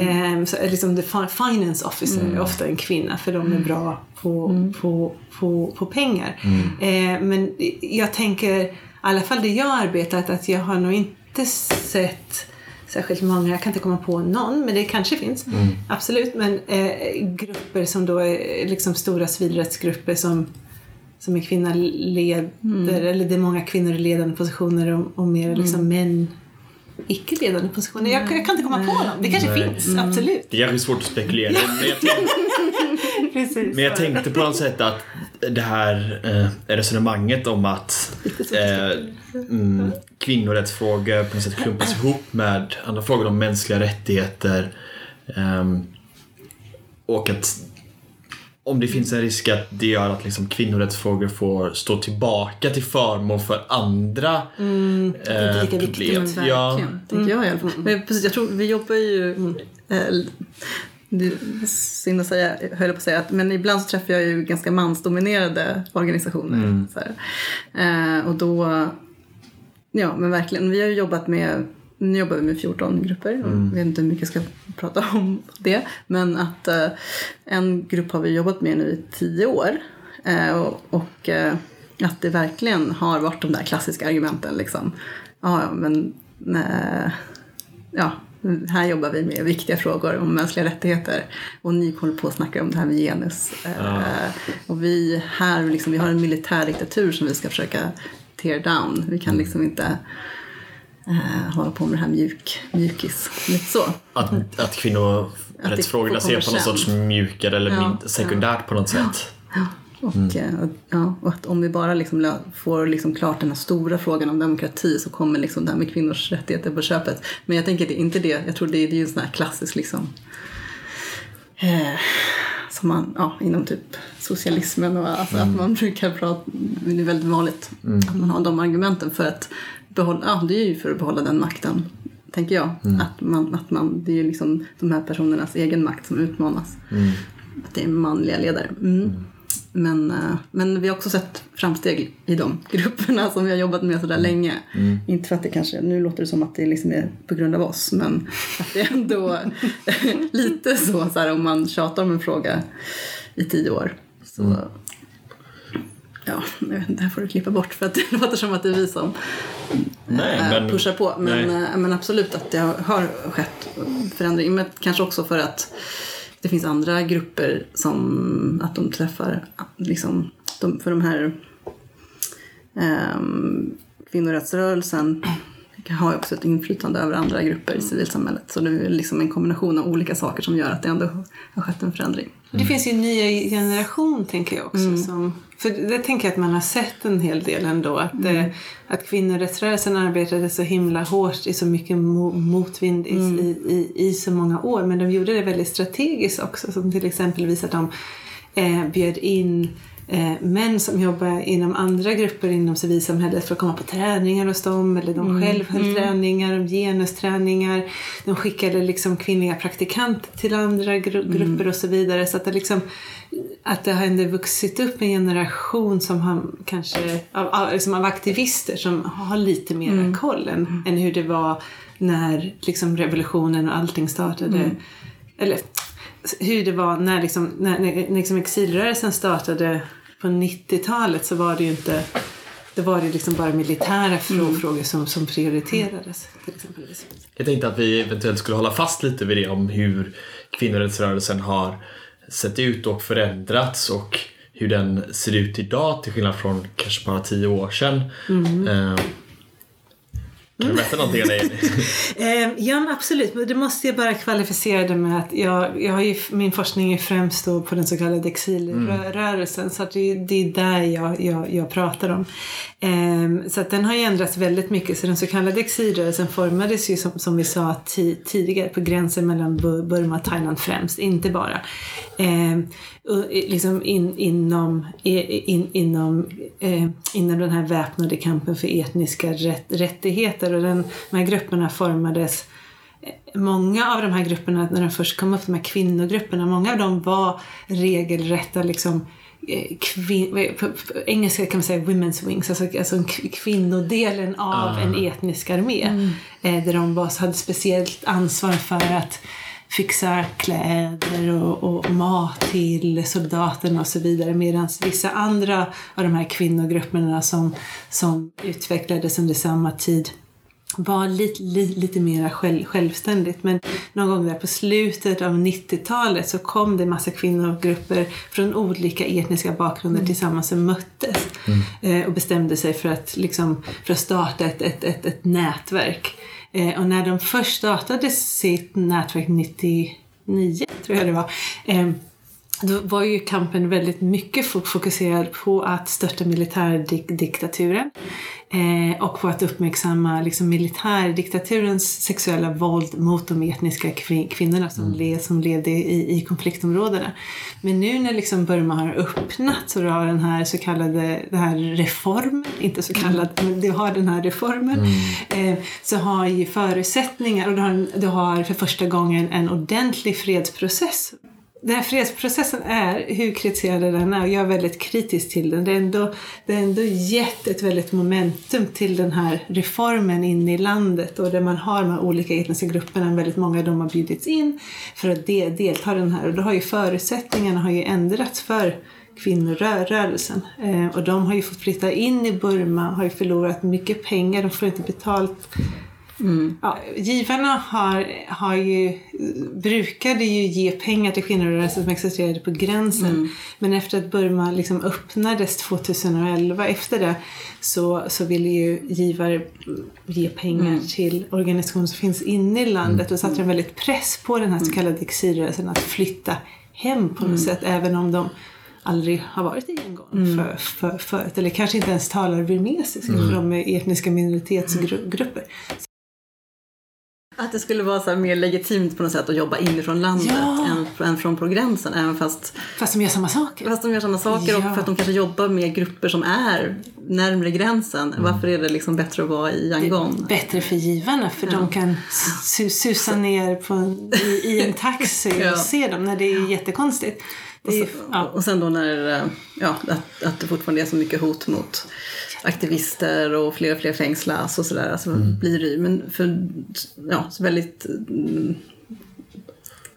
I: Ehm, så är liksom the fi- finance officer är ofta en kvinna för de är bra på, på, på, på pengar. Eh, men jag tänker, i alla fall det jag har arbetat, att jag har nog inte sett särskilt många, jag kan inte komma på någon, men det kanske finns. Absolut, men eh, grupper som då är liksom stora civilrättsgrupper som, som är kvinnoleder, eller det är många kvinnor i ledande positioner och, och mer liksom män icke-ledande positioner. Jag, jag kan inte komma på någon. Det kanske
H: Nej.
I: finns, absolut.
H: Det är kanske svårt att spekulera men jag, tänkte,
I: Precis.
H: men jag tänkte på något sätt att det här eh, resonemanget om att [LAUGHS] eh, mm, kvinnorättsfrågor på något sätt klumpas ihop med andra frågor om mänskliga rättigheter ehm, och att om det finns en risk att det gör att liksom kvinnorättsfrågor får stå tillbaka till förmån för andra eh,
I: Mm, inte lika viktigt,
H: problem.
J: Verkligen,
H: Ja,
J: tänker jag i alla fall. Men precis, jag tror, vi jobbar ju... Eh, det är synd att säga, höll på att säga, att, men ibland så träffar jag ju ganska mansdominerade organisationer. Här. Eh, och då, ja men verkligen, vi har ju jobbat med, nu jobbar vi med 14 grupper, och jag vet inte hur mycket jag ska prata om det, men att eh, en grupp har vi jobbat med nu i 10 år. Eh, och och eh, att det verkligen har varit de där klassiska argumenten liksom. Ja, men eh, ja, här jobbar vi med viktiga frågor om mänskliga rättigheter och ni håller på att snacka om det här med genus. Eh, Och vi här, liksom, vi har en militär som vi ska försöka tear down. Vi kan liksom inte eh, hålla på med det här mjuk, mjukis. Lite så.
H: Att, att kvinnorättsfrågorna ser på någon sorts mjukare eller
J: Ja,
H: mindre sekundärt på något sätt.
J: Och,
H: Mm.
J: eh, och, ja, och att om vi bara liksom får liksom klart den här stora frågan om demokrati så kommer liksom det här med kvinnors rättigheter på köpet. Men jag tänker att det är inte det. Jag tror det är, det är ju en sån här klassisk liksom eh, som man, ja, inom typ socialismen och alltså
H: Mm.
J: att man brukar prata, det är väldigt vanligt att man har de argumenten för att behålla, ja det är ju för att behålla den makten. Tänker jag.
H: Mm.
J: Att man, att man, det är ju liksom de här personernas egen makt som utmanas.
H: Mm.
J: Att det är manliga ledare. Mm. Men, eh, men vi har också sett framsteg i de [LAUGHS] grupperna som vi har jobbat med sådär länge.
H: Mm.
J: Inte för att det kanske, nu låter det som att det liksom är på grund av oss, men [LAUGHS] att det är ändå [LAUGHS] lite så, så här, om man tjatar om en fråga i tio år. Så,
H: Mm.
J: Ja, det här får du klippa bort för att det låter som att det är vi som
H: Nej,
J: eh,
H: men-
J: pushar på. Men, eh, men absolut att det har, har skett förändring. Men kanske också för att det finns andra grupper som att de träffar, liksom, de, för de här um, kvinnorättsrörelsen har ju också ett inflytande över andra grupper i civilsamhället. Så det är liksom en kombination av olika saker som gör att det ändå har skett en förändring.
I: Det finns ju en ny generation tänker jag också.
J: Mm.
I: Som, för det tänker jag att man har sett en hel del ändå. Att,
J: Mm.
I: eh, att kvinnorättsrörelsen arbetade så himla hårt i så mycket mo- motvind i,
J: Mm.
I: i, i, i så många år. Men de gjorde det väldigt strategiskt också. Som till exempel visar att de eh, bjöd in män som jobbar inom andra grupper inom civilsamhället för att komma på träningar hos dem. Eller de
J: Mm.
I: själv höll träningar, genusträningar. De skickade liksom kvinnliga praktikanter till andra gru-
J: Mm.
I: grupper och så vidare. Så att det, liksom, att det har ändå vuxit upp en generation som har kanske, av, liksom av aktivister som har lite mer
J: Mm.
I: koll än, än hur det var när liksom revolutionen och allting startade.
J: Mm.
I: Eller hur det var när, liksom, när, när liksom exilrörelsen startade på 90-talet så var det ju inte det var det liksom bara militära
J: Mm.
I: frågor som, som prioriterades. Till exempel.
H: Jag tänkte att vi eventuellt skulle hålla fast lite vid det om hur kvinnorättsrörelsen har sett ut och förändrats och hur den ser ut idag till skillnad från kanske bara tio år sedan.
I: Mm.
H: Eh, kan du berätta någonting om det? Mm. [LAUGHS]
I: Eh, ja, men absolut. Men det måste jag bara kvalificera det med att jag, jag har ju, min forskning är främst då på den så kallade exilrörelsen. Så att det, det är där jag, jag, jag pratar om. Eh, så att den har ju ändrats väldigt mycket. Så den så kallade exilrörelsen formades ju som, som vi sa tidigare på gränsen mellan Burma och Thailand främst. Inte bara. Eh, liksom in, inom, in, inom, eh, inom den här väpnade kampen för etniska rätt, rättigheter. Och den, de här grupperna formades eh, Många av de här grupperna, när de först kom upp, de här kvinnogrupperna, många av dem var regelrätta liksom eh, Kvin- på, engelska kan man säga women's wings, alltså, alltså kvinnodelen av
H: Ah.
I: en etnisk armé. Eh, där de var, hade speciellt ansvar för att fixa kläder och, och mat till soldaterna och så vidare. Medan vissa andra av de här kvinnogrupperna som, som utvecklades under samma tid var lite, lite, lite mer själv, självständigt. Men någon gång där på slutet av 90-talet så kom det massa kvinnogrupper från olika etniska bakgrunder tillsammans och möttes. Eh, och bestämde sig för att, liksom, för att starta ett, ett, ett, ett nätverk. Eh, och när de först startade sitt nätverk 99, tror jag det var, eh, då var ju kampen väldigt mycket fo- fokuserad på att störta militärdiktaturen eh, och på att uppmärksamma liksom, militärdiktaturens sexuella våld mot de etniska kvin- kvinnorna som, le- som levde i, i konfliktområdena. Men nu när liksom Burma har öppnat och du har den här så kallade den här reformen, inte så kallad, men du har den här reformen, eh, så har ju förutsättningar och du har, du har för första gången en ordentlig fredsprocess den här fredsprocessen är, hur kritiserad den är, jag är väldigt kritisk till den. Det har ändå, det är ändå gett ett väldigt momentum till den här reformen inne i landet och där man har de här olika etniska grupperna, väldigt många av dem har bjudits in för att de, delta i den här och då har ju förutsättningarna har ju ändrats för kvinnorörelsen. Eh, och de har ju fått flytta in i Burma, har ju förlorat mycket pengar, de får inte betalt Ja, givarna har, har ju, brukade ju ge pengar till kvinnorörelsen som existerade på gränsen. Men efter att Burma liksom öppnades 2011, efter det, så, så ville ju givare ge pengar till organisationer som finns inne i landet. Och satte en väldigt press på den här så kallade exilrörelsen att flytta hem på något sätt, även om de aldrig har varit i Yangon för, för, förut. Eller kanske inte ens talar burmesiska för de är etniska minoritetsgrupper.
J: Att det skulle vara så mer legitimt på något sätt att jobba inifrån landet
I: Ja.
J: än, än från på gränsen. Även fast,
I: Fast de gör samma saker.
J: fast de gör samma saker och
I: Ja.
J: för att de kanske jobbar med grupper som är närmre gränsen. Varför är det liksom bättre att vara i Yangon?
I: Bättre för givarna för de kan su- susa ner på i, i en taxi [LAUGHS]
J: Ja.
I: och se dem när det är jättekonstigt. Det är, ju- ja.
J: Och sen då när eh, ja, att, att det fortfarande är så mycket hot mot aktivister och fler och fler fängslas och sådär. Alltså blir det ju. Men för ja, så väldigt mm,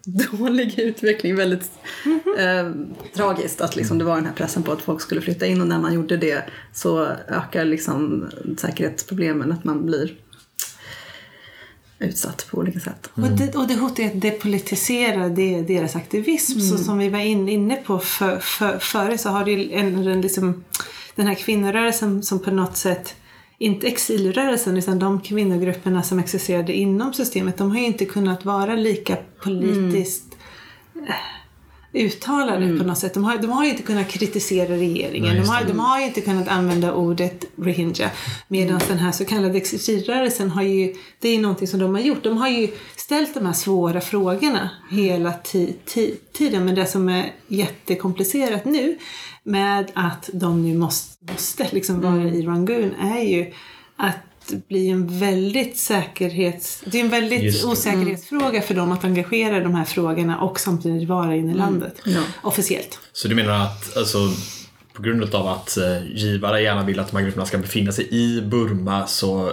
J: dålig utveckling. Väldigt eh, tragiskt att liksom, det var den här pressen på att folk skulle flytta in och när man gjorde det så ökar liksom säkerhetsproblemen. Att man blir utsatt på olika sätt.
I: Och, det, och det hotar ju att depolitisera det, deras aktivism. Så som vi var in, inne på för, för, före så har det ju en, en, liksom, den här kvinnorörelsen som på något sätt inte exilrörelsen utan de kvinnogrupperna som existerade inom systemet de har ju inte kunnat vara lika politiskt eh, uttalade på något sätt. De har, de har ju inte kunnat kritisera regeringen. De har, de har ju inte kunnat använda ordet rohingya. Medan den här så kallade exilrörelsen har ju, det är någonting som de har gjort. De har ju ställt de här svåra frågorna hela ti, ti, tiden. Men det som är jättekomplicerat nu med att de nu måste, måste liksom vara i Rangoon är ju att det blir en väldigt säkerhets... Det är en väldigt osäkerhetsfråga för dem att engagera i de här frågorna och samtidigt vara inne i landet.
J: Ja.
I: Officiellt.
H: Så du menar att alltså, på grund av att eh, givare gärna vill att de här grupperna ska befinna sig i Burma så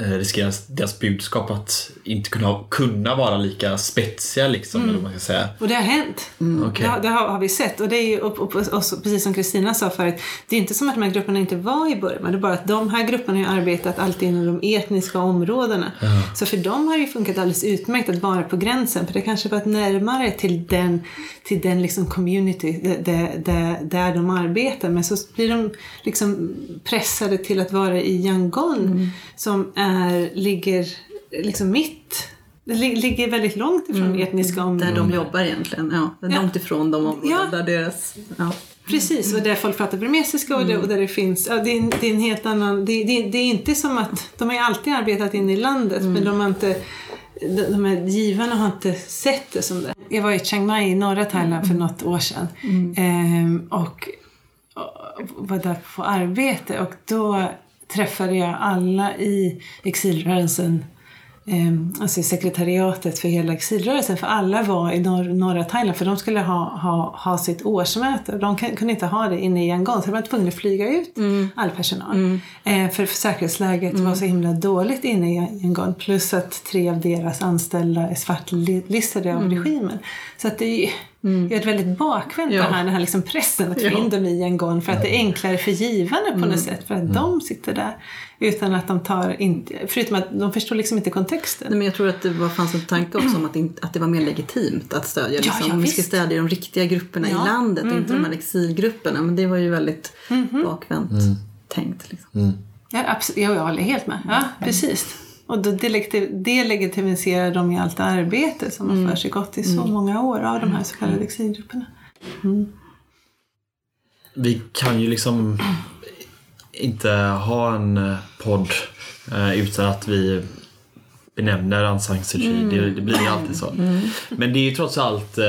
H: riskerar deras budskap att inte kunna, kunna vara lika spetsiga liksom, eller vad man ska säga.
I: Och det har hänt.
H: Okej.
I: Det, har, det har, har vi sett. Och det är ju, och, och, och, precis som Kristina sa förut, det är inte som att de här grupperna inte var i Burma. Det är bara att de här grupperna har arbetat alltid inom de etniska områdena. Så för dem har det ju funkat alldeles utmärkt att vara på gränsen. För det kanske varit närmare till den, till den liksom community där, där, där, där de arbetar. Men så blir de liksom pressade till att vara i Yangon som är, ligger liksom mitt det li- ligger väldigt långt ifrån etniska områden.
J: Där de jobbar egentligen. Ja,
I: Ja.
J: långt ifrån de områden
I: Ja.
J: där deras... Ja.
I: Precis, och där folk pratar burmesiska och, det, och där det finns, ja, det, är, en- det är en helt annan, det, det, det är inte som att, de har ju alltid arbetat in i landet men de har inte, de, de här givarna har inte sett det som det. Jag var i Chiang Mai i norra Thailand för något år sedan ehm, och, och var där på arbete och då träffade jag alla i exilrörelsen Ehm, alltså sekretariatet för hela exilrörelsen, för alla var i norr, norra Thailand för de skulle ha, ha, ha sitt årsmöte. De kunde inte ha det inne i Yangon så de var tvungna att flyga ut all personal. Eh, för säkerhetsläget var så himla dåligt inne i Yangon plus att tre av deras anställda är svartlistade av regimen. Så att det ju det är ett väldigt bakvänt
J: Ja.
I: det här, den här liksom pressen att få
J: Ja.
I: in dem i Yangon för att det är enklare för givarna på något sätt för att de sitter där utan att de tar inte, förutom att de förstår liksom inte kontexten.
J: Nej, men jag tror att det var, fanns en tanke också om att, det inte, att det var mer legitimt att stödja. Liksom.
I: ja,
J: vi ska stödja de riktiga grupperna
I: Ja.
J: i landet och inte de här exilgrupperna. Men det var ju väldigt bakvänt tänkt. Liksom.
I: Ja, absolut. Ja, jag håller helt med. Ja, precis. Och då delegiti- delegitimiserar de ju allt arbete som har för sig gått i så många år av de här så kallade exilgrupperna.
H: Vi kan ju liksom inte ha en eh, podd eh, utan att vi benämner Aung San Suu Kyi. Det, det blir ju alltid så. Men det är ju trots allt, eh,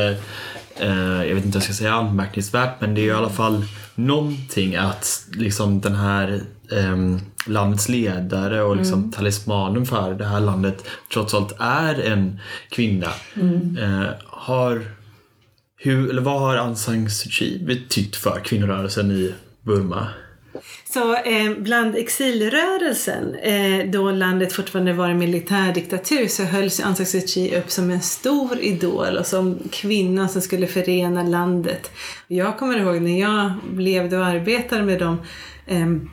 H: eh, jag vet inte vad jag ska säga anmärkningsvärt, men det är ju i alla fall någonting att liksom den här ehm, landets ledare och liksom talismanen för det här landet trots allt är en kvinna. Eh, har hur, eller vad har Aung San Suu Kyi betytt för kvinnorörelsen i Burma?
I: Så eh, bland exilrörelsen, eh, då landet fortfarande var en militärdiktatur, så hölls Aung San Suu Kyi upp som en stor idol och som kvinna som skulle förena landet. Jag kommer ihåg när jag levde och arbetade med dem ehm,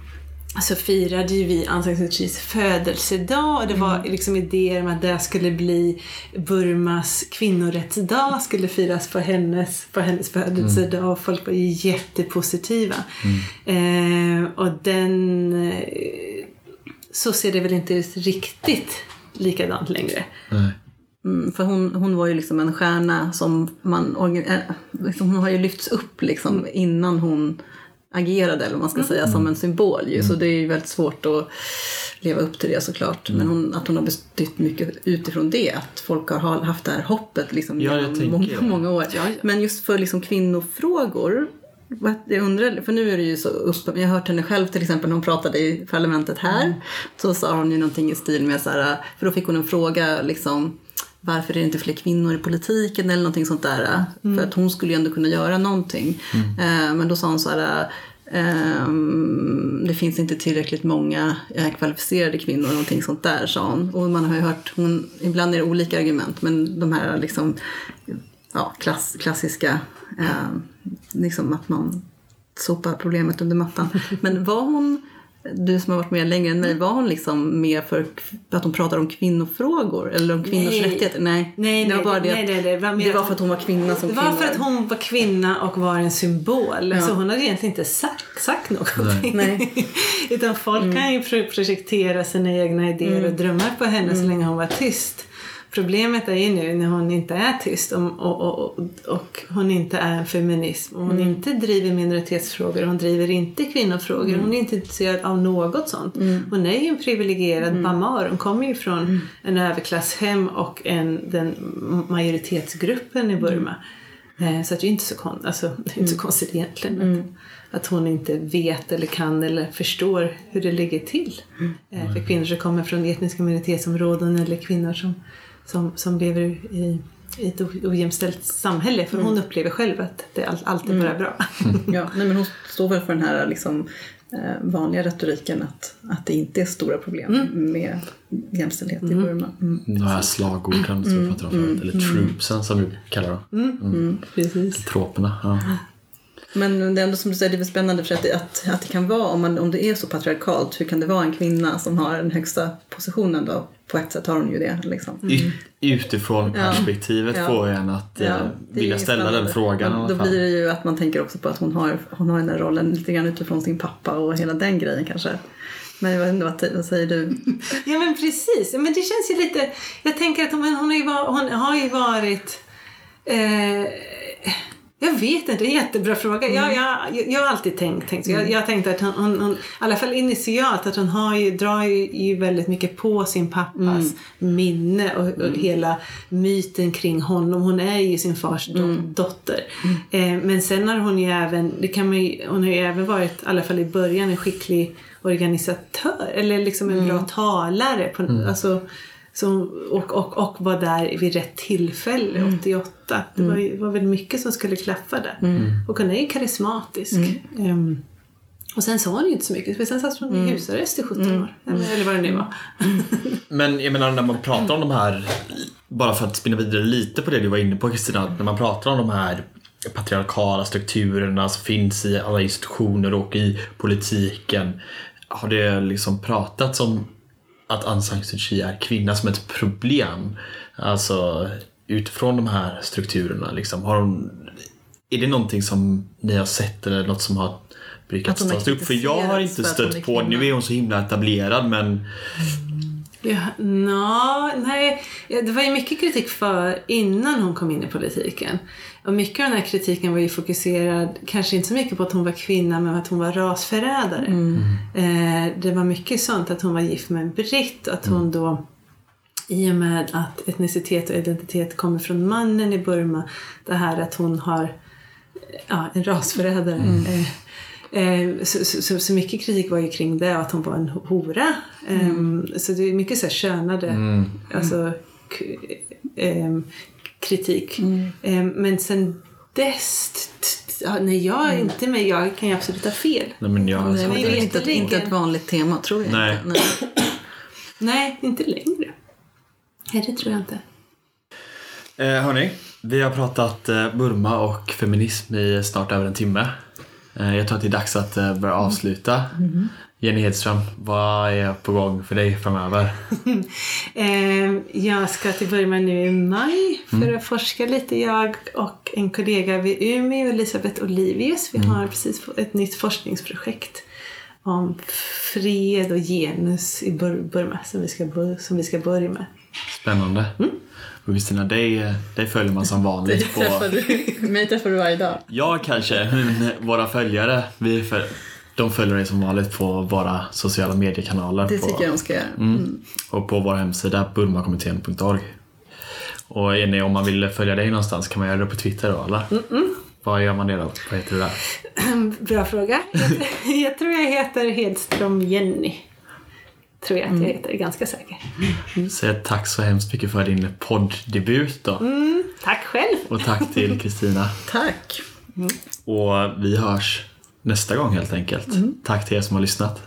I: så firade ju vi Aung San Suu Kyis födelsedag och det var liksom idéer om att det skulle bli Burmas kvinnorättsdag skulle firas på hennes, på hennes födelsedag och folk var ju jättepositiva. Eh, och den... Eh, så ser det väl inte ut riktigt likadant längre.
H: Nej.
J: Mm, för hon, hon var ju liksom en stjärna som man... eh, Liksom, hon har ju lyfts upp liksom innan hon agerade, eller man ska säga, som en symbol ju. Så det är ju väldigt svårt att leva upp till det såklart. Men hon, att hon har betytt mycket utifrån det. Att folk har ha- haft det här hoppet liksom
H: Ja,
J: genom många, många år. Men just för liksom kvinnofrågor jag undrar, för nu är det ju så upp, jag har hört henne själv till exempel när hon pratade i parlamentet här. Så sa hon ju någonting i stil med så här, för då fick hon en fråga liksom varför är det inte fler kvinnor i politiken eller någonting sånt där. För att hon skulle ju ändå kunna göra någonting. Eh, men då sa hon så här ehm, det finns inte tillräckligt många eh, kvalificerade kvinnor, någonting sånt där sa hon. Och man har ju hört, hon, ibland är det olika argument, men de här liksom, ja, klass, klassiska, eh, liksom att man sopar problemet under mattan. [LAUGHS] Men var hon, du som har varit med längre än mig, var hon liksom mer för att hon pratar om kvinnofrågor eller om kvinnors
I: Nej.
J: rättigheter? Nej,
I: Nej,
J: det var
I: nej,
J: bara det,
I: nej, nej, det var
J: det var för att hon var kvinna som
I: Det var
J: kvinnor.
I: för att hon var kvinna och var en symbol.
J: Ja.
I: Så hon hade egentligen inte sagt, sagt någonting.
J: Nej. [LAUGHS]
I: Utan folk kan ju pro- projektera sina egna idéer och drömmar på henne så länge hon var tyst. Problemet är ju nu när hon inte är tyst och, och, och, och hon inte är en feminism. Och hon inte driver minoritetsfrågor, hon driver inte kvinnofrågor, hon är inte intresserad av något sånt. Hon är ju en privilegierad bamar, hon kommer ju från en överklasshem och en, den majoritetsgruppen i Burma. Eh, Så det är inte så, kon- alltså, inte så konstigt egentligen att, att hon inte vet eller kan eller förstår hur det ligger till. Eh, För kvinnor som kommer från etniska minoritetsområden eller kvinnor som, som, som lever i, i ett ojämställt samhälle. För hon upplever själv att det all, allt är bara bra. [LAUGHS]
J: Ja, nej, men hon står väl för den här liksom, eh, vanliga retoriken att, att det inte är stora problem med jämställdhet i Burma. Mm.
H: De här slagorden som vi pratade om förut, eller troopsen som vi kallar dem.
J: Mm.
I: Precis.
H: Troperna. Ja.
J: Men det är ändå som du säger, det är väl spännande för att det, att, att det kan vara, om, man, om det är så patriarkalt, hur kan det vara en kvinna som har den högsta positionen då? På ett sätt har hon ju det. Liksom.
H: I- Utifrån perspektivet
J: Ja.
H: får en att eh,
J: Ja, är
H: vilja ställa den frågan
J: Men Då
H: fall.
J: blir det ju att man tänker också på att hon har, hon har den här rollen lite grann utifrån sin pappa och hela den grejen kanske. Men jag vet inte, vad, vad säger du?
I: Ja men precis. Men det känns ju lite... Jag tänker att hon, hon, har, ju var, hon har ju varit... Eh, jag vet inte, det är en jättebra fråga. Jag, jag, jag har alltid tänkt, tänkt så. Jag, jag tänkte att hon, hon, hon, i alla fall initialt, att hon har ju, drar ju, ju väldigt mycket på sin pappas minne och, och hela myten kring honom. Hon är ju sin fars do, dotter. Eh, men sen har hon ju även, det kan man ju, hon har ju även varit, i alla fall i början, en skicklig organisatör. Eller liksom en bra talare. På, alltså, så, och, och, och var där vid rätt tillfälle, 88. Det var, ju, var väl mycket som skulle klaffa där. Och hon är ju karismatisk. Ehm, och sen sa hon ju inte så mycket, för sen satt hon i husarrest i 17 år. Eller, eller vad det nu var.
H: Men jag menar när man pratar om de här, bara för att spinna vidare lite på det du var inne på Kristina, när man pratar om de här patriarkala strukturerna som finns i alla institutioner och i politiken. Har det liksom pratats om att Aung San Suu Kyi är kvinna som ett problem? Alltså utifrån de här strukturerna liksom. Har hon, är det någonting som ni har sett eller något som har brukat
J: Att hon har
H: tas upp? För jag har inte stött på, nu är hon så himla etablerad men
I: Ja, nå, nej, det var ju mycket kritik för innan hon kom in i politiken. Och mycket av den här kritiken var ju fokuserad, kanske inte så mycket på att hon var kvinna, men att hon var rasförrädare. Eh, det var mycket sånt, att hon var gift med en britt, att hon då i och med att etnicitet och identitet kommer från mannen i Burma, det här att hon har ja, en rasförrädare. Eh, eh, så, så, så, mycket kritik var ju kring det, att hon var en hora. Eh, Så det är mycket så här könade alltså, k- eh, kritik. Eh, men sen dess, ja, nej jag är inte med, jag kan ju absolut ha fel.
H: Nej, men jag,
J: Nej, det är inte, ett-
I: inte
J: vanligt tema tror jag
H: Nej.
J: inte. Nej. [COUGHS]
I: Nej, inte längre. Nej, det tror jag inte.
H: Eh, hörni, vi har pratat eh, Burma och feminism i snart över en timme. Eh, jag tror att det är dags att eh, börja avsluta. Jenny Hedström, vad är på gång för dig framöver? [LAUGHS]
I: Eh, jag ska till Burma nu i maj för att forska lite. Jag och en kollega vid Umeå, Elisabeth Olivius, vi har precis fått ett nytt forskningsprojekt om fred och genus i Bur- Burma som vi ska, som vi ska börja med.
H: Spännande. Och Kristina, dig, dig följer man som vanligt [LAUGHS] på...
J: Träffar du, mig träffar du varje dag.
H: Ja, kanske. Men våra följare, vi för, de följer dig som vanligt på våra sociala mediekanaler.
J: Det
H: på,
J: tycker jag de ska göra.
H: Mm. Och på vår hemsida burmakommittén.org. Och är ni, om man vill följa dig någonstans kan man göra det på Twitter då, eller? Vad gör man det då? Vad heter du där? [CLEARS THROAT]
I: Bra fråga. Jag, [LAUGHS] jag tror jag heter Hedström Jenny. Tror jag att jag heter, ganska säker.
H: Säg tack så hemskt mycket för din podddebut då.
I: Tack själv!
H: Och tack till Kristina.
J: Tack.
H: Och vi hörs nästa gång helt enkelt. Tack till er som har lyssnat.